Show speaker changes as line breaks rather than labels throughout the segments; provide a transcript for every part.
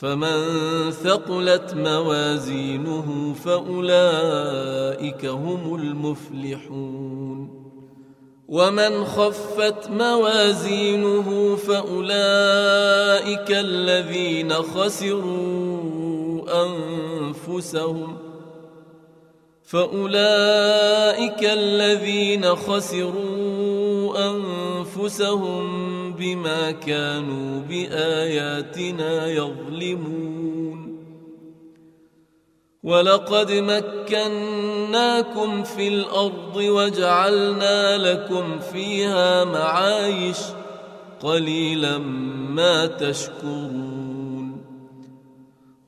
فمن ثقلت موازينه فأولئك هم المفلحون. ومن خفت موازينه فأولئك الذين خسروا أنفسهم فأولئك الذين خسروا أنفسهم بما كانوا بآياتنا يظلمون. ولقد مكناكم في الأرض وجعلنا لكم فيها معايش قليلا ما تشكرون.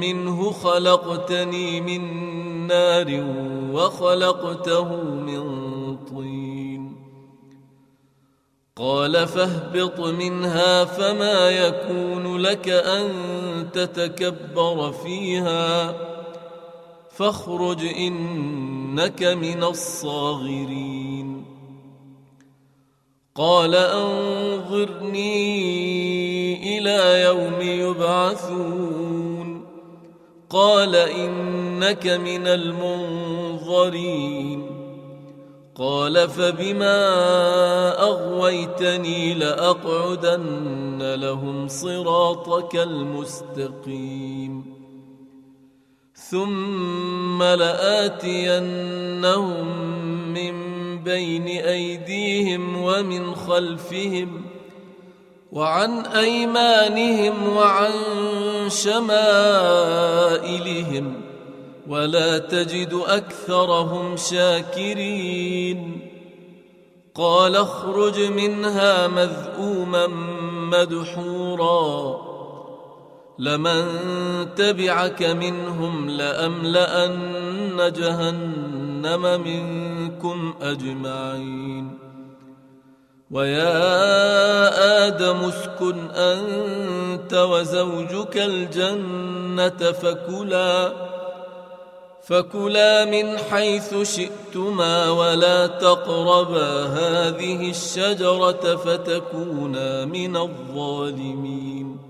منه خلقتني من نار وخلقته من طين. قال فاهبط منها فما يكون لك أن تتكبر فيها. فاخرج إنك من الصاغرين. قال أنظرني إلى يوم يبعثون. قال إنك من المنظرين. قال فبما أغويتني لأقعدن لهم صراطك المستقيم. ثم لآتينهم من بين أيديهم ومن خلفهم وعن أيمانهم وعن شمائلهم ولا تجد أكثرهم شاكرين قال اخرج منها مذءوما مدحورا لمن تبعك منهم لأملأن جهنم منكم أجمعين ويا آدم اسكن أنت وزوجك الجنة فكلا فكلا من حيث شئتما ولا تقربا هذه الشجرة فتكونا من الظالمين.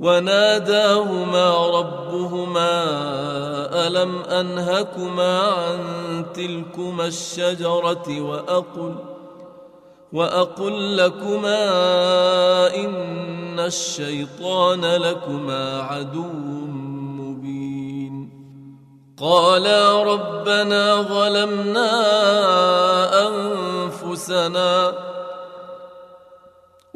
وناداهما ربهما ألم أنهكما عن تلكما الشجرة وأقل وأقل لكما إن الشيطان لكما عدو مبين قالا ربنا ظلمنا أنفسنا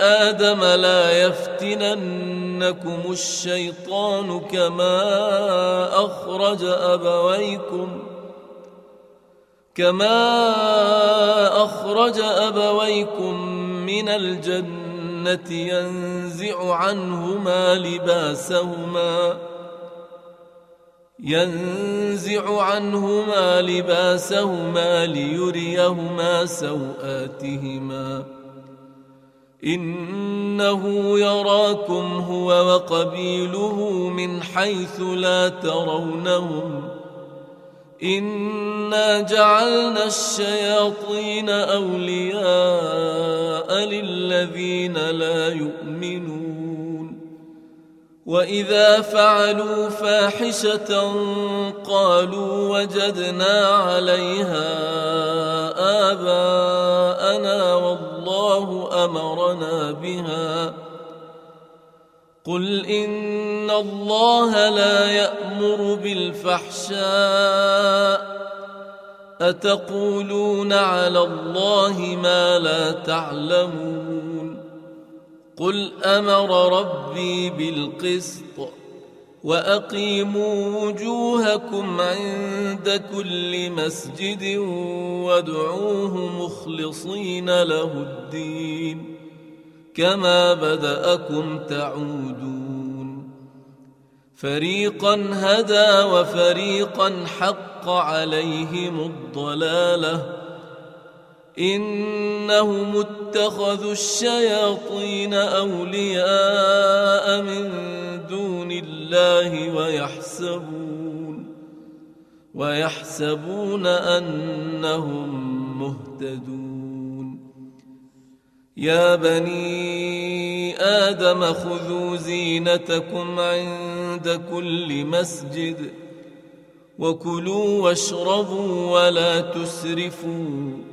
آدم لا يفتننكم الشيطان كما أخرج أبويكم كما أخرج أبويكم من الجنة ينزع عنهما لباسهما ينزع عنهما لباسهما ليريهما سوآتهما إنه يراكم هو وقبيله من حيث لا ترونهم. إنا جعلنا الشياطين أولياء للذين لا يؤمنون. وإذا فعلوا فاحشة قالوا وجدنا عليها آباءنا والله الله أمرنا بها. قل إن الله لا يأمر بالفحشاء. أتقولون على الله ما لا تعلمون. قل أمر ربي بالقسط. وأقيموا وجوهكم عند كل مسجد وادعوه مخلصين له الدين كما بدأكم تعودون. فريقا هدى وفريقا حق عليهم الضلالة إنهم اتخذوا الشياطين أولياء من دون الله ويحسبون ويحسبون أنهم مهتدون يا بني آدم خذوا زينتكم عند كل مسجد وكلوا واشربوا ولا تسرفوا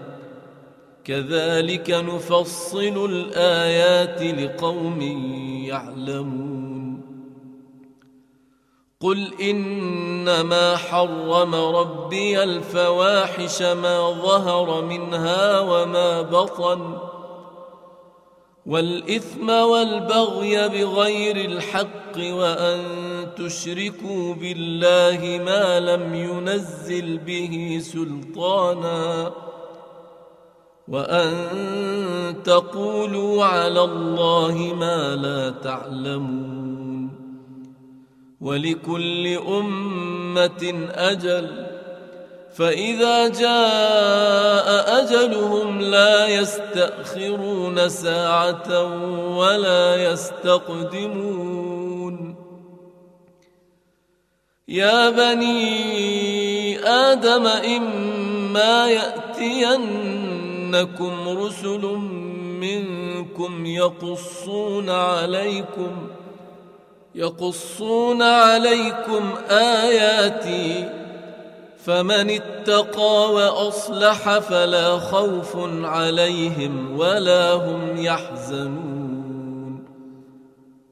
كذلك نفصل الآيات لقوم يعلمون. قل إنما حرم ربي الفواحش ما ظهر منها وما بطن والإثم والبغي بغير الحق وأن تشركوا بالله ما لم ينزل به سلطانا وأن تقولوا على الله ما لا تعلمون ولكل أمة أجل فإذا جاء أجلهم لا يستأخرون ساعة ولا يستقدمون يا بني آدم إما ياتينكم رسل منكم يقصون عليكم يقصون عليكم اياتي فمن اتقى واصلح فلا خوف عليهم ولا هم يحزنون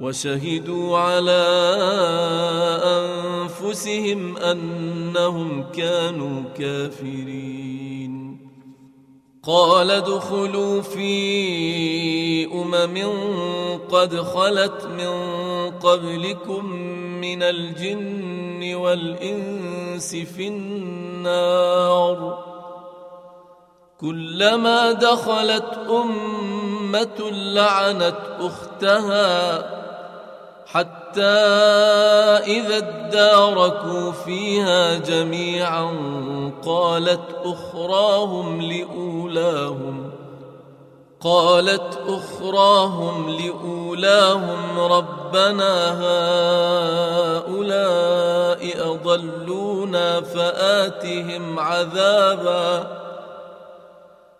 وشهدوا على أنفسهم أنهم كانوا كافرين. قال ادخلوا في أمم قد خلت من قبلكم من الجن والإنس في النار. كلما دخلت أمة لعنت أختها حتى إذا اداركوا فيها جميعا قالت أخراهم لأولاهم قالت أخراهم لأولاهم ربنا هؤلاء أضلونا فآتهم عذابا.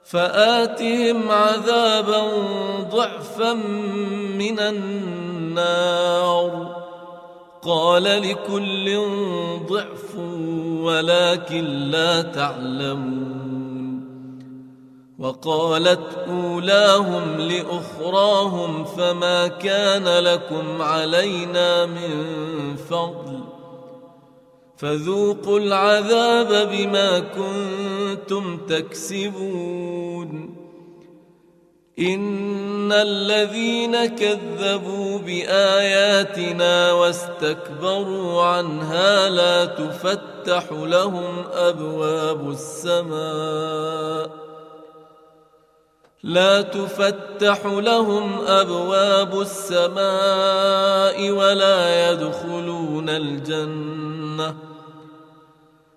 فآتهم عذابا ضعفا من النار. قال لكل ضعف ولكن لا تعلمون. وقالت أولاهم لأخراهم فما كان لكم علينا من فضل. فذوقوا العذاب بما كنتم تكسبون. إن الذين كذبوا بآياتنا واستكبروا عنها لا تفتح لهم أبواب السماء. لا تفتح لهم أبواب السماء ولا يدخلون الجنة.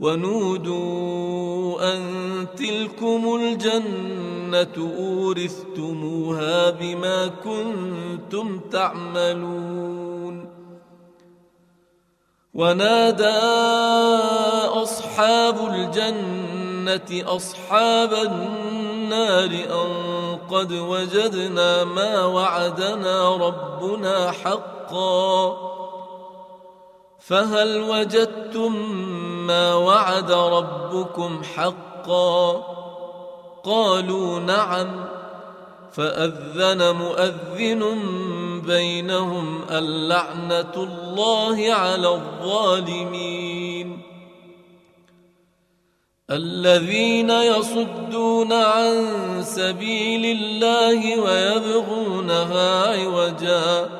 ونودوا أن تلكم الجنة أورثتموها بما كنتم تعملون ونادى أصحاب الجنة أصحاب النار أن قد وجدنا ما وعدنا ربنا حقا فهل وجدتم ما وعد ربكم حقا قالوا نعم فأذن مؤذن بينهم اللعنة الله على الظالمين الذين يصدون عن سبيل الله ويبغونها عوجا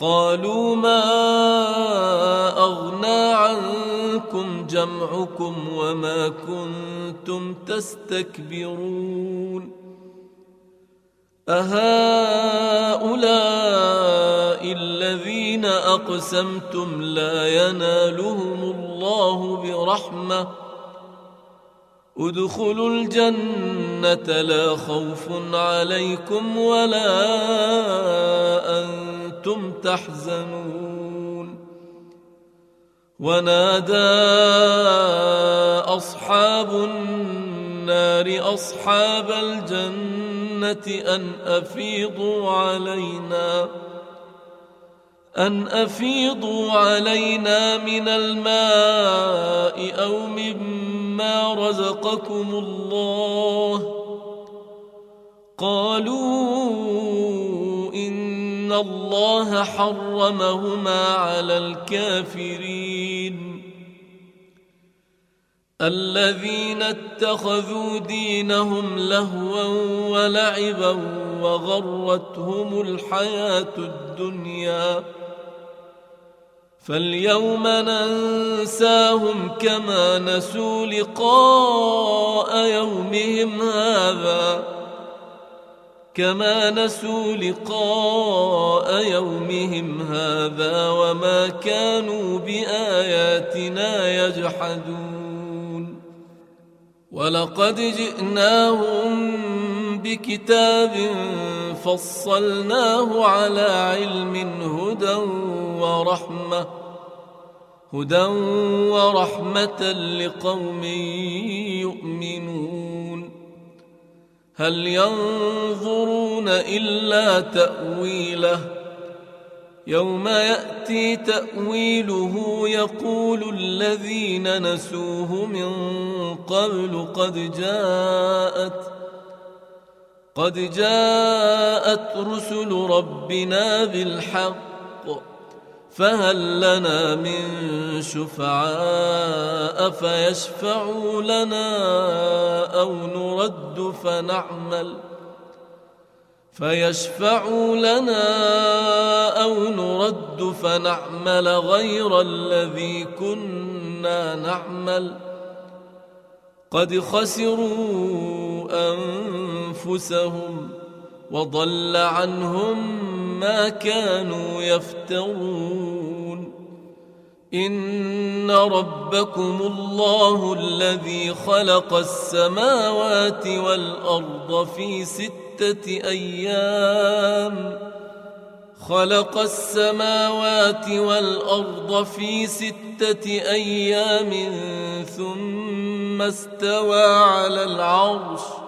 قالوا ما أغنى عنكم جمعكم وما كنتم تستكبرون أهؤلاء الذين أقسمتم لا ينالهم الله برحمة ادخلوا الجنة لا خوف عليكم ولا أنتم تحزنون ونادى أصحاب النار أصحاب الجنة الجنة أن أفيضوا علينا أن أفيضوا علينا من الماء أو مما رزقكم الله. قالوا إن الله حرمهما على الكافرين الذين اتخذوا دينهم لهوا ولعبا وغرتهم الحياة الدنيا فاليوم ننساهم كما نسوا لقاء يومهم هذا كما نسوا لقاء يومهم هذا وما كانوا بآياتنا يجحدون. ولقد جئناهم بكتاب فصلناه على علم هدى ورحمة هدى ورحمة لقوم يؤمنون. هل ينظرون إلا تأويله؟ يوم يأتي تأويله يقول الذين نسوه من قبل قد جاءت قد جاءت رسل ربنا بالحق فهل لنا من شفعاء فيشفعوا لنا أو نرد فنعمل فيشفعوا لنا أو نرد فنعمل غير الذي كنا نعمل قد خسروا أنفسهم وضل عنهم ما كانوا يفترون. إن ربكم الله الذي خلق السماوات والأرض في ستة أيام. خلق السماوات والأرض في ستة أيام ثم استوى على العرش.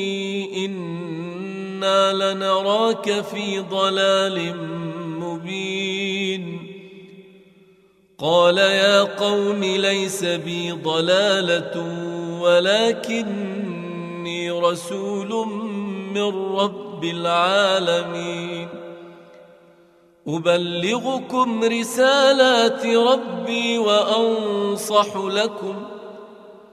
لنراك في ضلال مبين. قال يا قوم ليس بي ضلالة ولكني رسول من رب العالمين. أبلغكم رسالات ربي وأنصح لكم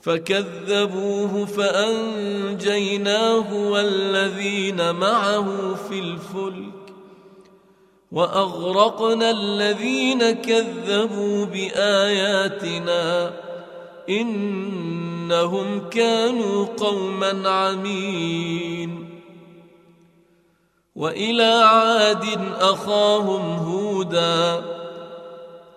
فكذبوه فأنجيناه والذين معه في الفلك وأغرقنا الذين كذبوا بآياتنا إنهم كانوا قوما عمين وإلى عاد أخاهم هودا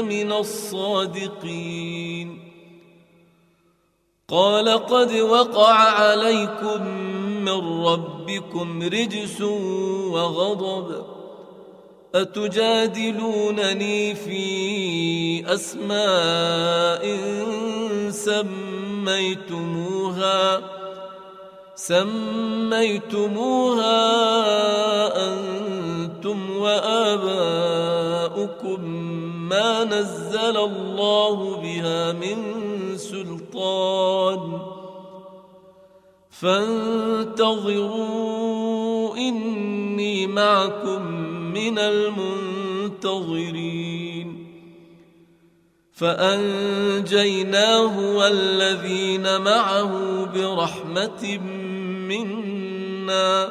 من الصادقين. قال قد وقع عليكم من ربكم رجس وغضب. أتجادلونني في أسماء سميتموها؟ سميتموها أنتم وآباؤكم ما نزل الله بها من سلطان. فانتظروا إني معكم من المنتظرين. فأنجيناه والذين معه برحمة منا.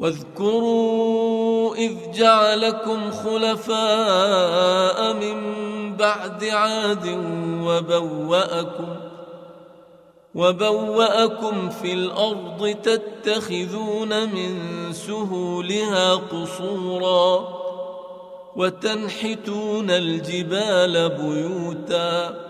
واذكروا إذ جعلكم خلفاء من بعد عاد وبوأكم وبوأكم في الأرض تتخذون من سهولها قصورا وتنحتون الجبال بيوتا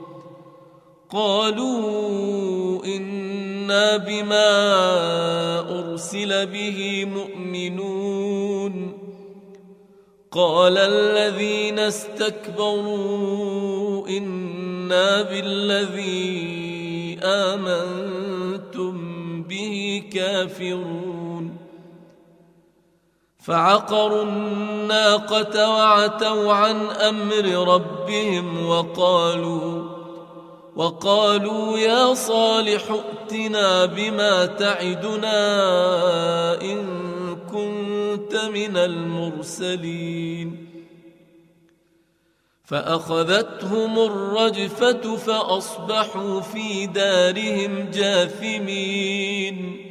قالوا إنا بما أرسل به مؤمنون. قال الذين استكبروا إنا بالذي آمنتم به كافرون. فعقروا الناقة وعتوا عن أمر ربهم وقالوا وقالوا يا صالح ائتنا بما تعدنا إن كنت من المرسلين. فأخذتهم الرجفة فأصبحوا في دارهم جاثمين.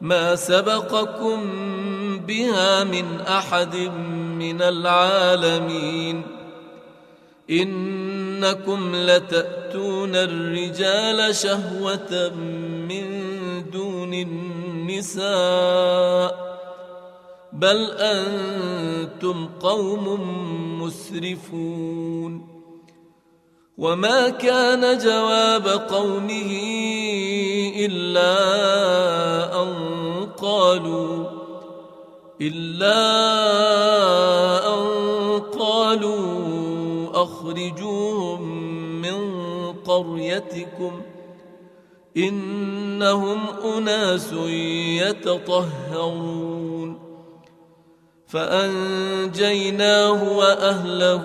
ما سبقكم بها من أحد من العالمين. إنكم لتأتون الرجال شهوة من دون النساء. بل أنتم قوم مسرفون. وما كان جواب قومه الا ان قالوا الا ان قالوا اخرجوهم من قريتكم انهم اناس يتطهرون فانجيناه واهله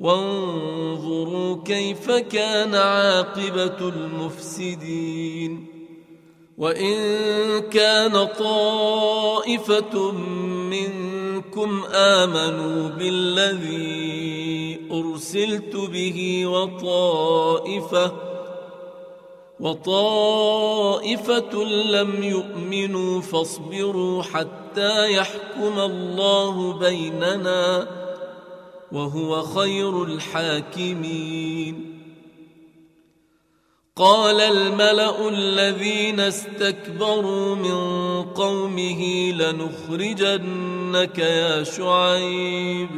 وانظروا كيف كان عاقبة المفسدين. وإن كان طائفة منكم آمنوا بالذي أرسلت به وطائفة وطائفة لم يؤمنوا فاصبروا حتى يحكم الله بيننا وهو خير الحاكمين. قال الملأ الذين استكبروا من قومه لنخرجنك يا شعيب.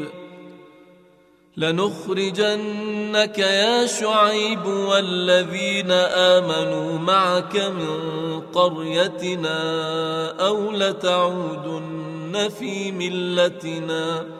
لنخرجنك يا شعيب والذين آمنوا معك من قريتنا أو لتعودن في ملتنا.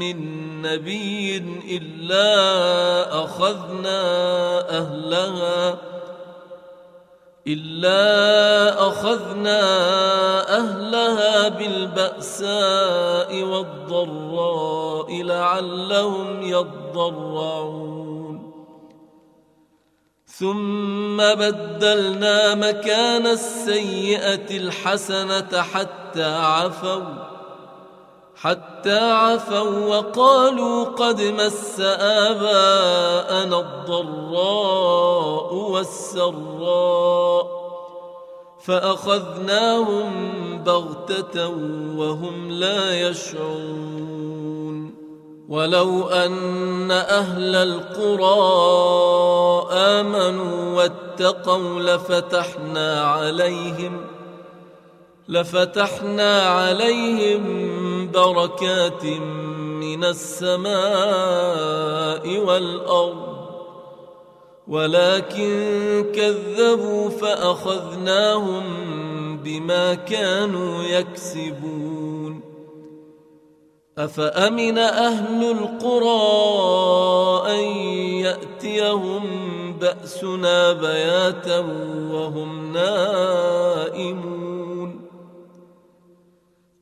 من نبي إلا أخذنا أهلها إلا أخذنا أهلها بالبأساء والضراء لعلهم يضرعون. ثم بدلنا مكان السيئة الحسنة حتى عفوا. حتى عفوا وقالوا قد مس آباءنا الضراء والسراء فأخذناهم بغتة وهم لا يشعرون ولو أن أهل القرى آمنوا واتقوا لفتحنا عليهم لفتحنا عليهم بركات من السماء والأرض ولكن كذبوا فأخذناهم بما كانوا يكسبون. أفأمن أهل القرى أن يأتيهم بأسنا بياتا وهم نائمون؟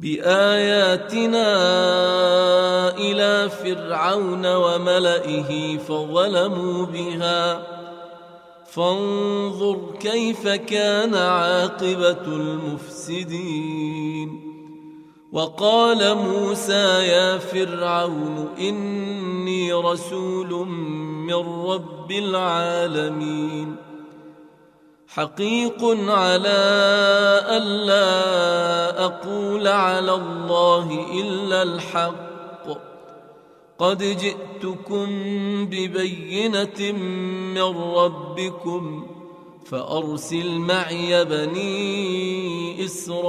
بآياتنا إلى فرعون وملئه فظلموا بها. فانظر كيف كان عاقبة المفسدين. وقال موسى يا فرعون إني رسول من رب العالمين. حقيق على الا أقول على الله إلا الحق. قد جئتكم ببينة من ربكم فأرسل معي بني إسرائيل.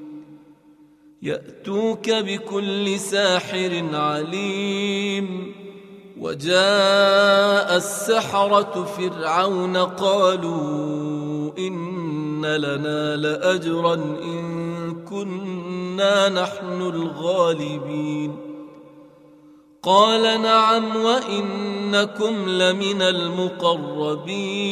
يأتوك بكل ساحر عليم وجاء السحرة فرعون قالوا إن لنا لأجرا إن كنا نحن الغالبين. قال نعم وإنكم لمن المقربين.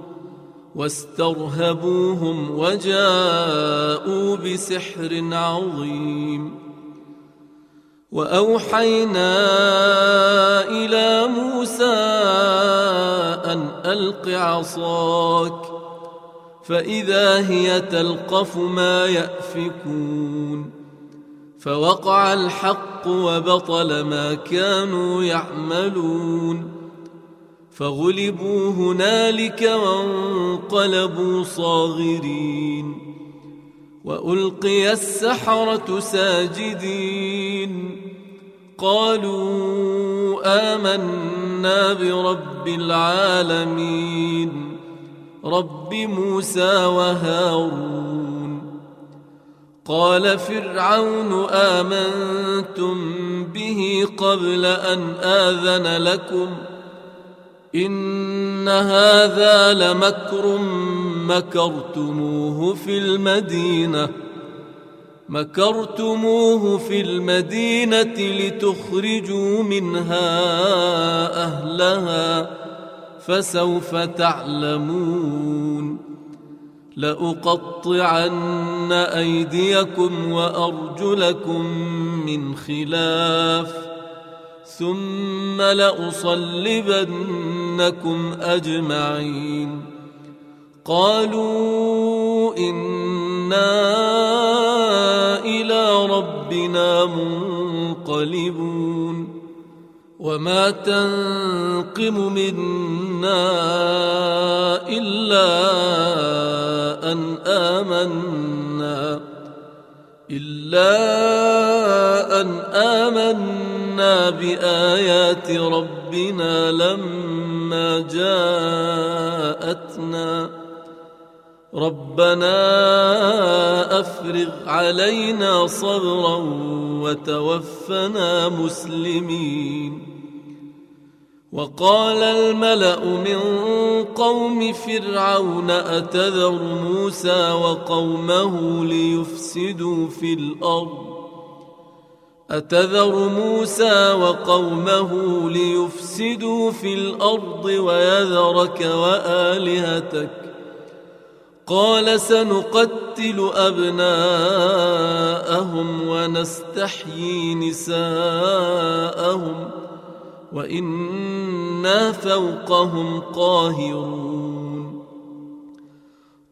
واسترهبوهم وجاءوا بسحر عظيم. وأوحينا إلى موسى أن ألق عصاك فإذا هي تلقف ما يأفكون. فوقع الحق وبطل ما كانوا يعملون. فغلبوا هنالك وانقلبوا صاغرين وألقي السحرة ساجدين قالوا آمنا برب العالمين رب موسى وهارون قال فرعون آمنتم به قبل أن آذن لكم إن هذا لمكر مكرتموه في المدينة. مكرتموه في المدينة لتخرجوا منها أهلها فسوف تعلمون. لأقطعن أيديكم وأرجلكم من خلاف. ثم لأصلبنكم أجمعين. قالوا إنا إلى ربنا منقلبون. وما تنقم منا إلا أن آمنا إلا أن آمنا. بآيات ربنا لما جاءتنا ربنا أفرغ علينا صبرا وتوفنا مسلمين وقال الملا من قوم فرعون اتذر موسى وقومه ليفسدوا في الأرض أتذر موسى وقومه ليفسدوا في الأرض ويذرك وآلهتك؟ قال سنقتل أبناءهم ونستحيي نساءهم وإنا فوقهم قاهرون.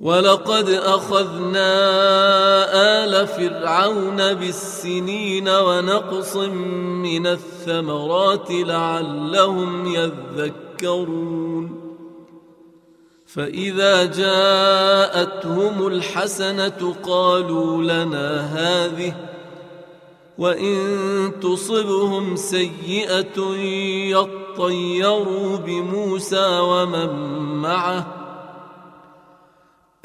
ولقد أخذنا آل فرعون بالسنين ونقص من الثمرات لعلهم يذكرون. فإذا جاءتهم الحسنة قالوا لنا هذه وإن تصبهم سيئة يطيروا بموسى ومن معه.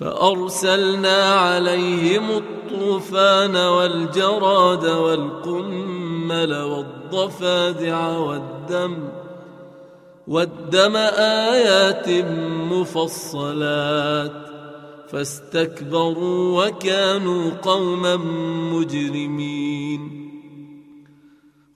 فأرسلنا عليهم الطوفان والجراد والقمل والضفادع والدم والدم آيات مفصلات فاستكبروا وكانوا قوما مجرمين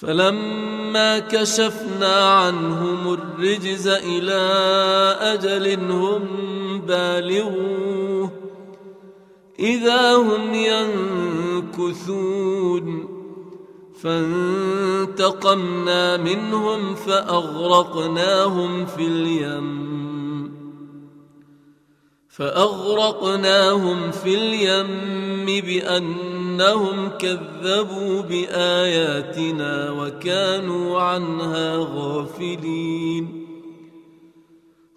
فلما كشفنا عنهم الرجز إلى أجل هم بالغوه إذا هم ينكثون. فانتقمنا منهم فأغرقناهم في اليم فأغرقناهم في اليم بأنهم كذبوا بآياتنا وكانوا عنها غافلين.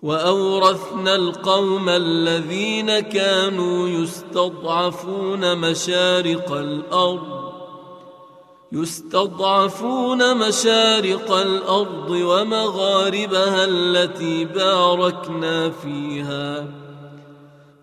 وأورثنا القوم الذين كانوا يستضعفون مشارق الأرض يستضعفون مشارق الأرض ومغاربها التي باركنا فيها.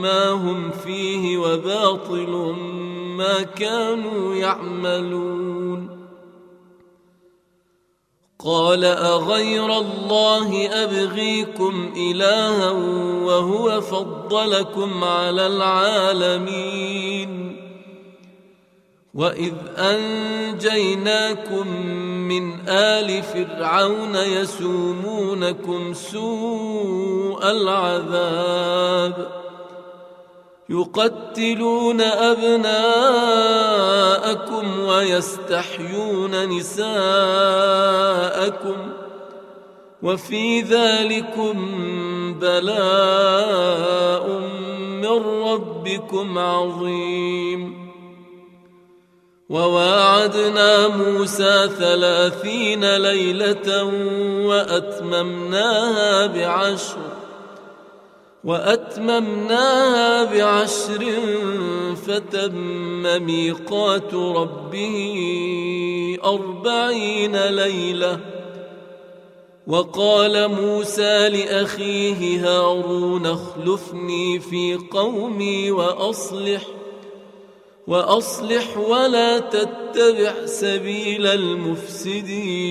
ما هم فيه وباطل ما كانوا يعملون. قال أغير الله أبغيكم إلها وهو فضلكم على العالمين. وإذ أنجيناكم من آل فرعون يسومونكم سوء العذاب. يقتلون أبناءكم ويستحيون نساءكم وفي ذلكم بلاء من ربكم عظيم. وواعدنا موسى ثلاثين ليلة وأتممناها بعشر وأتممناها بعشر فتم ميقات ربه أربعين ليلة. وقال موسى لأخيه هارون اخلفني في قومي وأصلح ۖ وأصلح ولا تتبع سبيل المفسدين.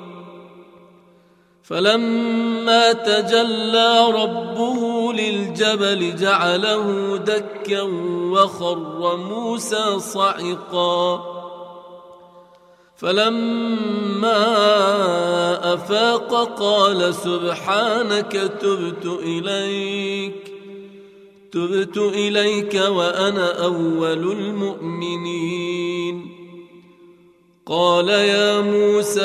فلما تجلى ربه للجبل جعله دكا وخر موسى صعقا. فلما أفاق قال سبحانك تبت إليك تبت إليك وأنا أول المؤمنين. قال يا موسى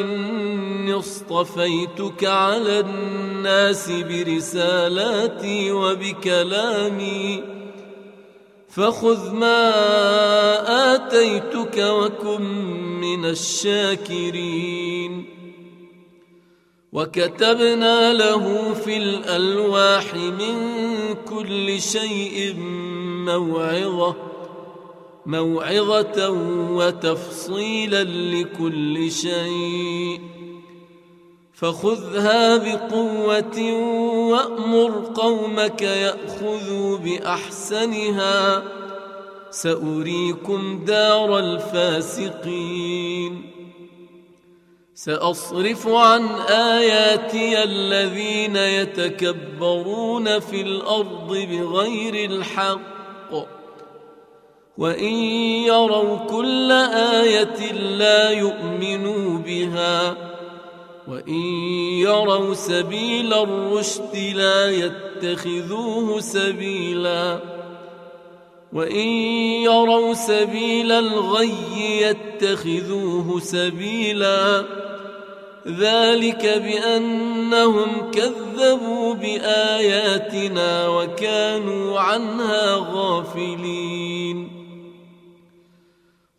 إني اصطفيتك على الناس برسالاتي وبكلامي فخذ ما آتيتك وكن من الشاكرين. وكتبنا له في الألواح من كل شيء موعظة. موعظة وتفصيلا لكل شيء. فخذها بقوة وأمر قومك يأخذوا بأحسنها. سأريكم دار الفاسقين. سأصرف عن آياتي الذين يتكبرون في الأرض بغير الحق. وان يروا كل إيه لا يؤمنوا بها وان يروا سبيل الرشد لا يتخذوه سبيلا وان يروا سبيل الغي يتخذوه سبيلا ذلك بانهم كذبوا باياتنا وكانوا عنها غافلين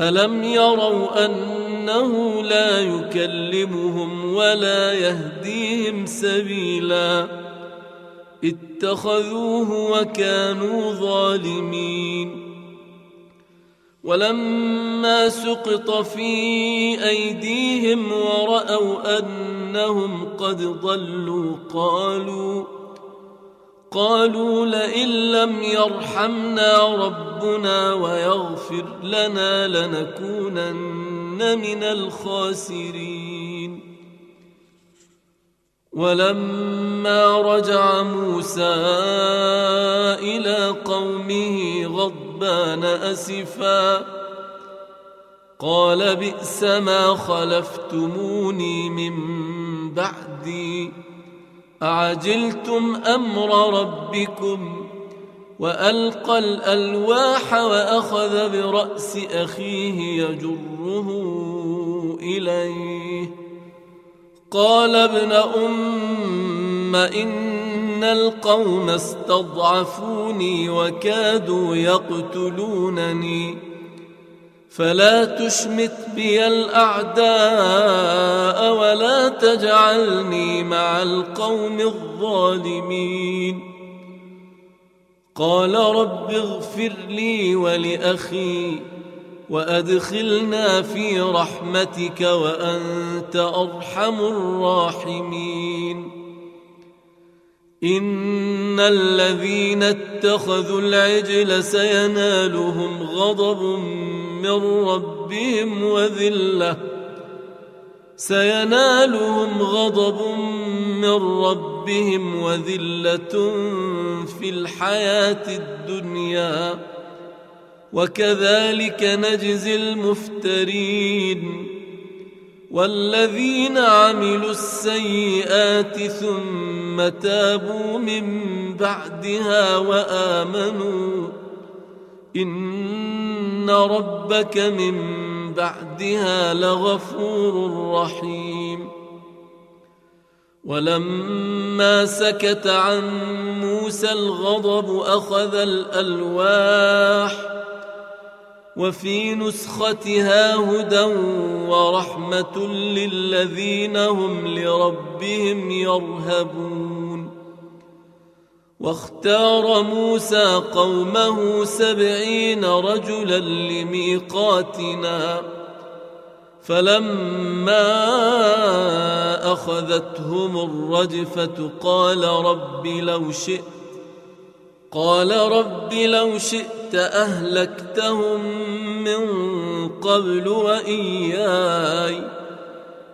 الم يروا انه لا يكلمهم ولا يهديهم سبيلا اتخذوه وكانوا ظالمين ولما سقط في ايديهم وراوا انهم قد ضلوا قالوا قالوا لئن لم يرحمنا ربنا ويغفر لنا لنكونن من الخاسرين. ولما رجع موسى إلى قومه غضبان أسفا قال بئس ما خلفتموني من بعدي. أعجلتم أمر ربكم وألقى الألواح وأخذ برأس أخيه يجره إليه. قال ابن أم إن القوم استضعفوني وكادوا يقتلونني. فلا تشمت بي الأعداء ولا تجعلني مع القوم الظالمين. قال رب اغفر لي ولأخي وأدخلنا في رحمتك وأنت أرحم الراحمين. إن الذين اتخذوا العجل سينالهم غضب من ربهم وذلة. سينالهم غضب من ربهم وذلة في الحياة الدنيا. وكذلك نجزي المفترين. والذين عملوا السيئات ثم تابوا من بعدها وآمنوا إن ربك من بعدها لغفور رحيم ولما سكت عن موسى الغضب أخذ الألواح وفي نسختها هدى ورحمة للذين هم لربهم يرهبون واختار موسى قومه سبعين رجلا لميقاتنا. فلما أخذتهم الرجفة قال رب لو شئت قال رب لو شئت أهلكتهم من قبل وإياي.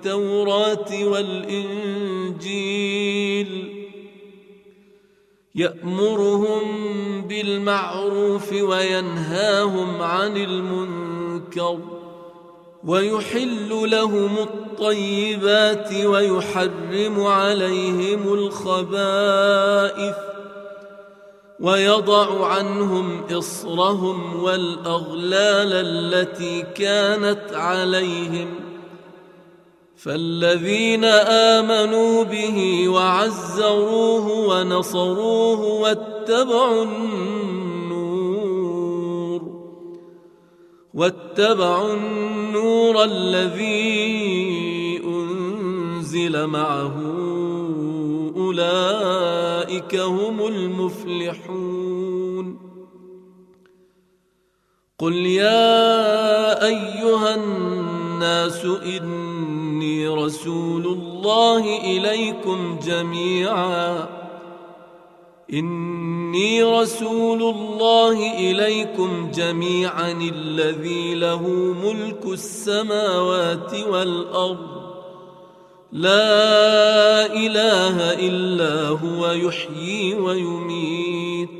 التوراة والإنجيل يأمرهم بالمعروف وينهاهم عن المنكر ويحل لهم الطيبات ويحرم عليهم الخبائث ويضع عنهم إصرهم والأغلال التي كانت عليهم فالذين آمنوا به وعزروه ونصروه واتبعوا النور واتبعوا النور الذي أنزل معه أولئك هم المفلحون قل يا أيها الناس إني رسول الله إليكم جميعا. إني رسول الله إليكم جميعا الذي له ملك السماوات والأرض. لا إله إلا هو يحيي ويميت.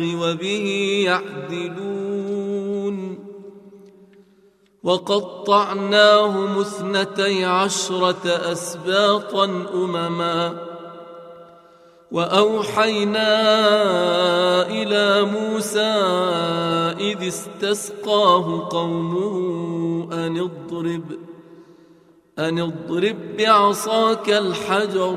وبه يعدلون. وقطعناهم اثنتي عشرة أسباطا أمما. وأوحينا إلى موسى إذ استسقاه قومه أن اضرب ۖ أن اضرب بعصاك الحجر.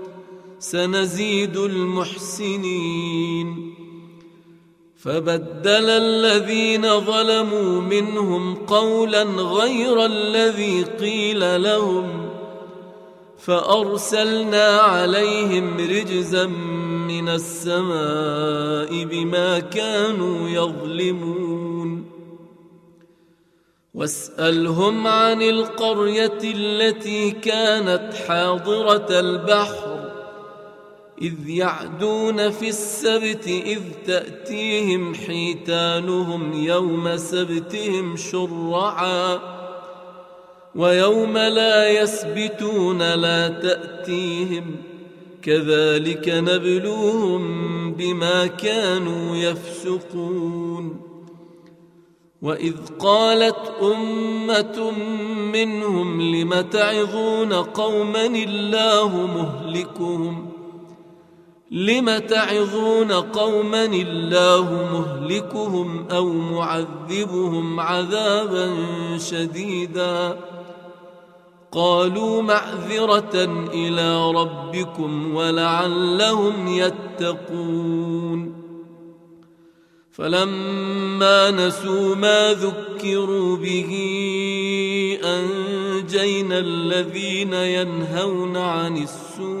سنزيد المحسنين. فبدل الذين ظلموا منهم قولا غير الذي قيل لهم فأرسلنا عليهم رجزا من السماء بما كانوا يظلمون. واسألهم عن القرية التي كانت حاضرة البحر إذ يعدون في السبت إذ تأتيهم حيتانهم يوم سبتهم شرعا ويوم لا يسبتون لا تأتيهم كذلك نبلوهم بما كانوا يفسقون وإذ قالت أمة منهم لم تعظون قوما الله مهلكهم ۖ لم تعظون قوما الله مهلكهم أو معذبهم عذابا شديدا؟ قالوا معذرة إلى ربكم ولعلهم يتقون. فلما نسوا ما ذكروا به أنجينا الذين ينهون عن السوء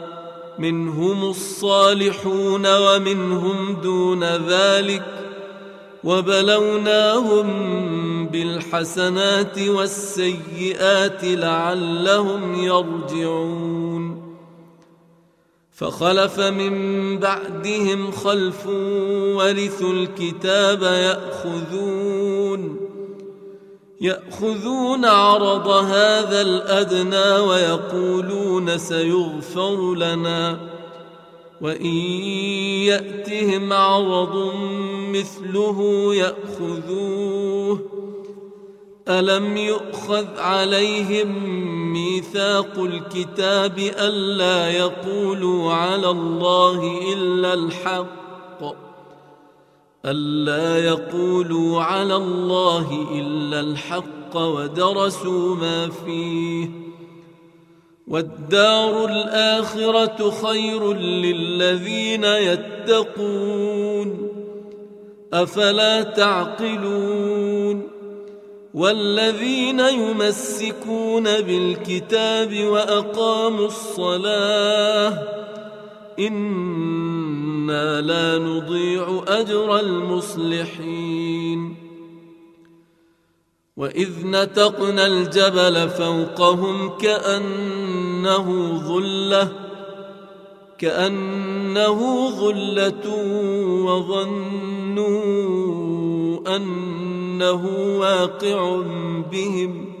منهم الصالحون ومنهم دون ذلك وبلوناهم بالحسنات والسيئات لعلهم يرجعون فخلف من بعدهم خلف ورثوا الكتاب يأخذون يأخذون عرض هذا الأدنى ويقولون سيغفر لنا. وإن يأتهم عرض مثله يأخذوه. ألم يؤخذ عليهم ميثاق الكتاب ألا يقولوا على الله إلا الحق؟ ألا يقولوا على الله إلا الحق ودرسوا ما فيه والدار الآخرة خير للذين يتقون أفلا تعقلون والذين يمسكون بالكتاب وأقاموا الصلاة أنا لا نضيع اجر المصلحين واذ نتقنا الجبل فوقهم كانه ظله كانه ظله وظنوا انه واقع بهم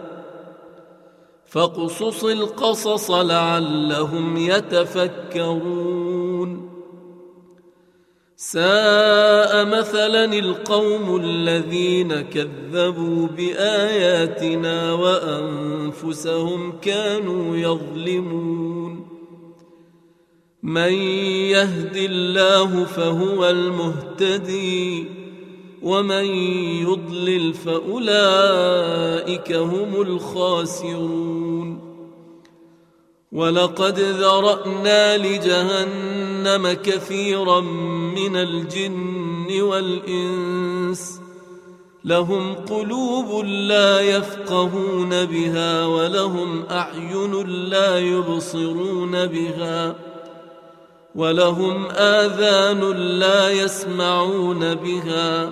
فاقصص القصص لعلهم يتفكرون. ساء مثلا القوم الذين كذبوا بآياتنا وأنفسهم كانوا يظلمون. من يهد الله فهو المهتدي. ومن يضلل فأولئك هم الخاسرون. ولقد ذرأنا لجهنم كثيرا من الجن والإنس. لهم قلوب لا يفقهون بها ولهم أعين لا يبصرون بها. ولهم آذان لا يسمعون بها.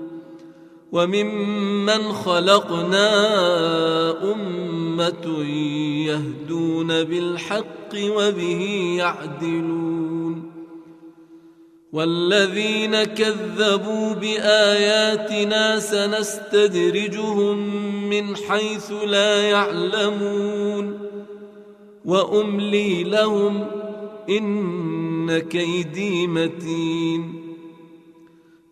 وممن خلقنا أمة يهدون بالحق وبه يعدلون والذين كذبوا بآياتنا سنستدرجهم من حيث لا يعلمون وأملي لهم إن كيدي متين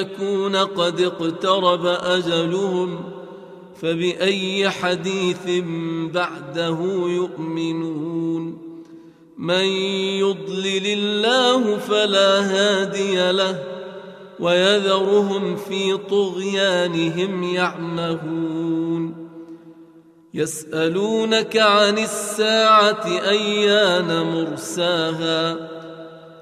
يكون قد اقترب أجلهم فبأي حديث بعده يؤمنون من يضلل الله فلا هادي له ويذرهم في طغيانهم يعمهون يسألونك عن الساعة أيان مرساها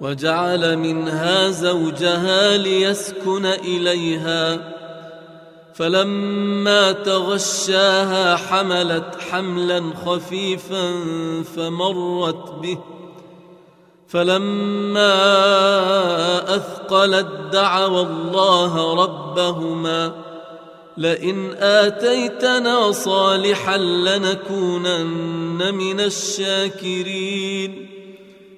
وجعل منها زوجها ليسكن إليها. فلما تغشاها حملت حملا خفيفا فمرت به. فلما أثقلت دعوا الله ربهما. لئن آتيتنا صالحا لنكونن من الشاكرين.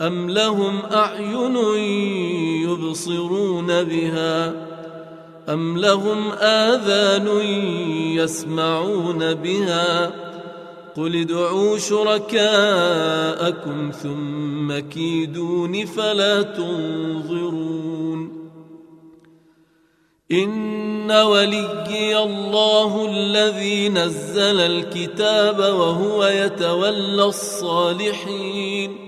أم لهم أعين يبصرون بها أم لهم آذان يسمعون بها قل ادعوا شركاءكم ثم كيدون فلا تنظرون إن وليي الله الذي نزل الكتاب وهو يتولى الصالحين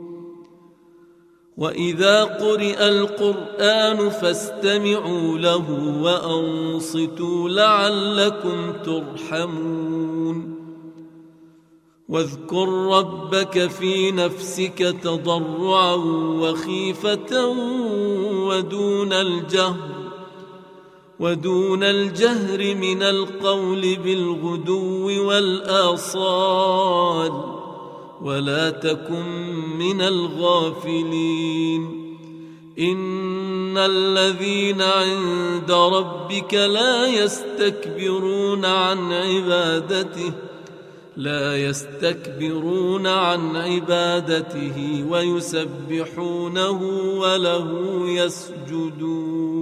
واذا قرئ القران فاستمعوا له وانصتوا لعلكم ترحمون واذكر ربك في نفسك تضرعا وخيفه ودون الجهر ودون الجهر من القول بالغدو والاصال ولا تكن من الغافلين. إن الذين عند ربك لا يستكبرون عن عبادته لا يستكبرون عن عبادته ويسبحونه وله يسجدون.